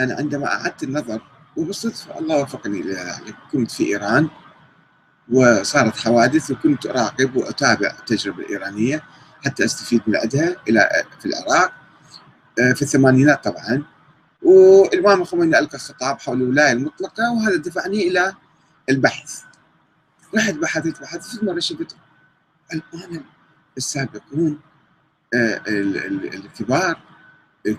أنا عندما أعدت النظر وبالصدفة الله وفقني يعني كنت في إيران وصارت حوادث وكنت أراقب وأتابع التجربة الإيرانية حتى أستفيد من عندها إلى في العراق آه، في الثمانينات طبعا. والإمام الخميني ألقى خطاب حول الولاية المطلقة وهذا دفعني إلى البحث. رحت بحثت بحثت مرة شفت الآن السابقون آه، الكبار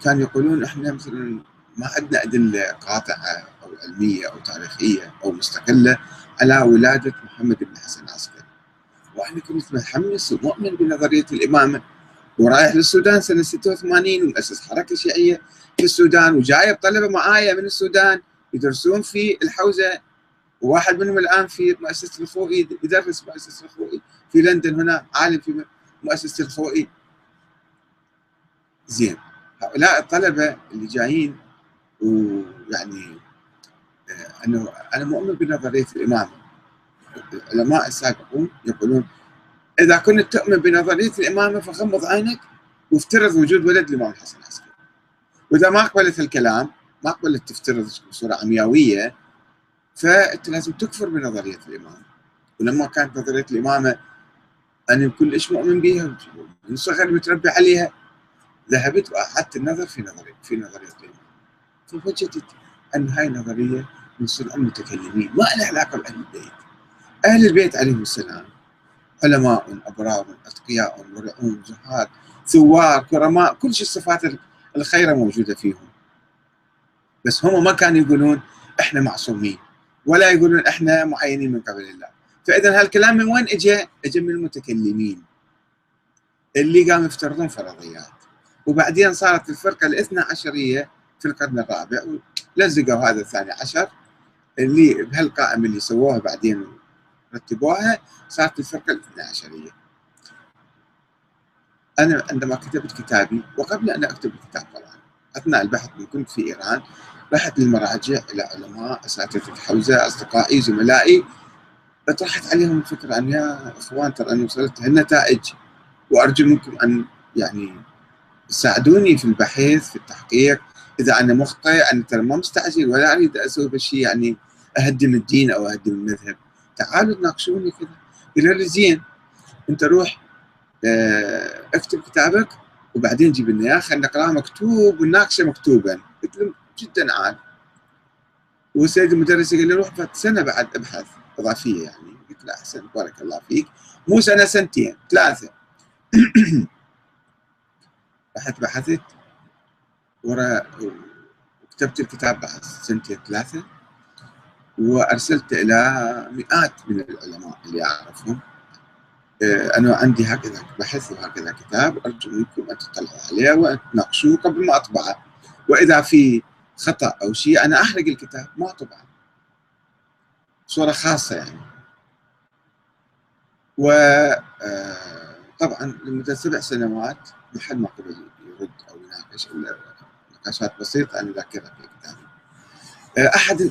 كانوا يقولون إحنا مثلا ما عندنا إدلة قاطعة أو علمية أو تاريخية أو مستقلة على ولادة محمد بن حسن العسكري. وأنا كنت متحمس ومؤمن بنظرية الامامه ورايح للسودان سنة 86 ومؤسس حركة شيعية في السودان وجايب طلبه معايا من السودان يدرسون في الحوزة. وواحد منهم الآن في مؤسسة الخوئي يدرس مؤسسة الخوئي في لندن هنا عالم في مؤسسة الخوئي. زين. هؤلاء الطلبة اللي جايين ويعني آه، انه أنا مؤمن بنظريه الامامه العلماء السابقون يقولون إذا كنت تؤمن بنظريه الامامه فغمض عينك وافترض وجود ولد الإمام الحسن العسكري. وإذا ما قبلت الكلام ما قبلت تفترض بصورة عمياوية فأنت لازم تكفر بنظريه الامامه ولما كانت نظريه الامامه أنا كلش مؤمن بها من صغر متربي عليها ذهبت وأعدت النظر في نظريه في نظرية الامامه فوجدت ان هاي نظرية من صنع المتكلمين ما لها علاقه باهل البيت. أهل البيت عليهم السلام. علماء ابرار أتقياء ورعون زهاد ثوار كرماء كل شيء الصفات الخيرة موجودة فيهم. بس هم ما كانوا يقولون إحنا معصومين ولا يقولون إحنا معينين من قبل الله. فإذا هالكلام من وين اجى؟ اجى من المتكلمين. اللي قاموا يفترضون فرضيات. وبعدين صارت الفرقة الاثنى عشرية في القرن الرابع لزقوا هذا الثاني عشر اللي بهالقائمة اللي سووها بعدين رتبوها صارت الفرقة الاثنى عشرية. أنا عندما كتبت كتابي وقبل أن أكتب الكتاب طبعا أثناء البحث من كنت في إيران رحت للمراجع إلى علماء أساتذة الحوزة أصدقائي زملائي طرحت عليهم الفكرة أن يا إخوان ترى أنا وصلت هالنتائج. وأرجو منكم أن يعني تساعدوني في البحث في التحقيق إذا أنا مخطئ أنا ترى ما مستعجل ولا أريد أسوي شيء يعني أهدم الدين أو أهدم المذهب. تعالوا تناقشوني كذا. قالوا لي زين. أنت روح آه، اكتب كتابك وبعدين جيب لنا إياه. خلينا نقرأه مكتوب ونناقشه مكتوبا. قلت له جدا عال والسيد المدرس قال لي روح سنة بعد ابحث إضافية يعني. قلت له أحسن بارك الله فيك. مو سنة سنتين ثلاثة. رحت بحثت. ورا كتبت الكتاب بعد سنتين ثلاثة وأرسلت إلى مئات من العلماء اللي أعرفهم. آه، أنا عندي هكذا بحث وهكذا كتاب أرجو منكم أن تطلعوا عليه وأن تناقشوه قبل ما أطبعه. وإذا في خطأ أو شيء أنا أحرق الكتاب ما أطبعه. صورة خاصة يعني. وطبعا آه، لمدة سبع سنوات محل ما قبل يرد أو يناقش نقاشات بسيطة عن ذاكرة في كتابي أحد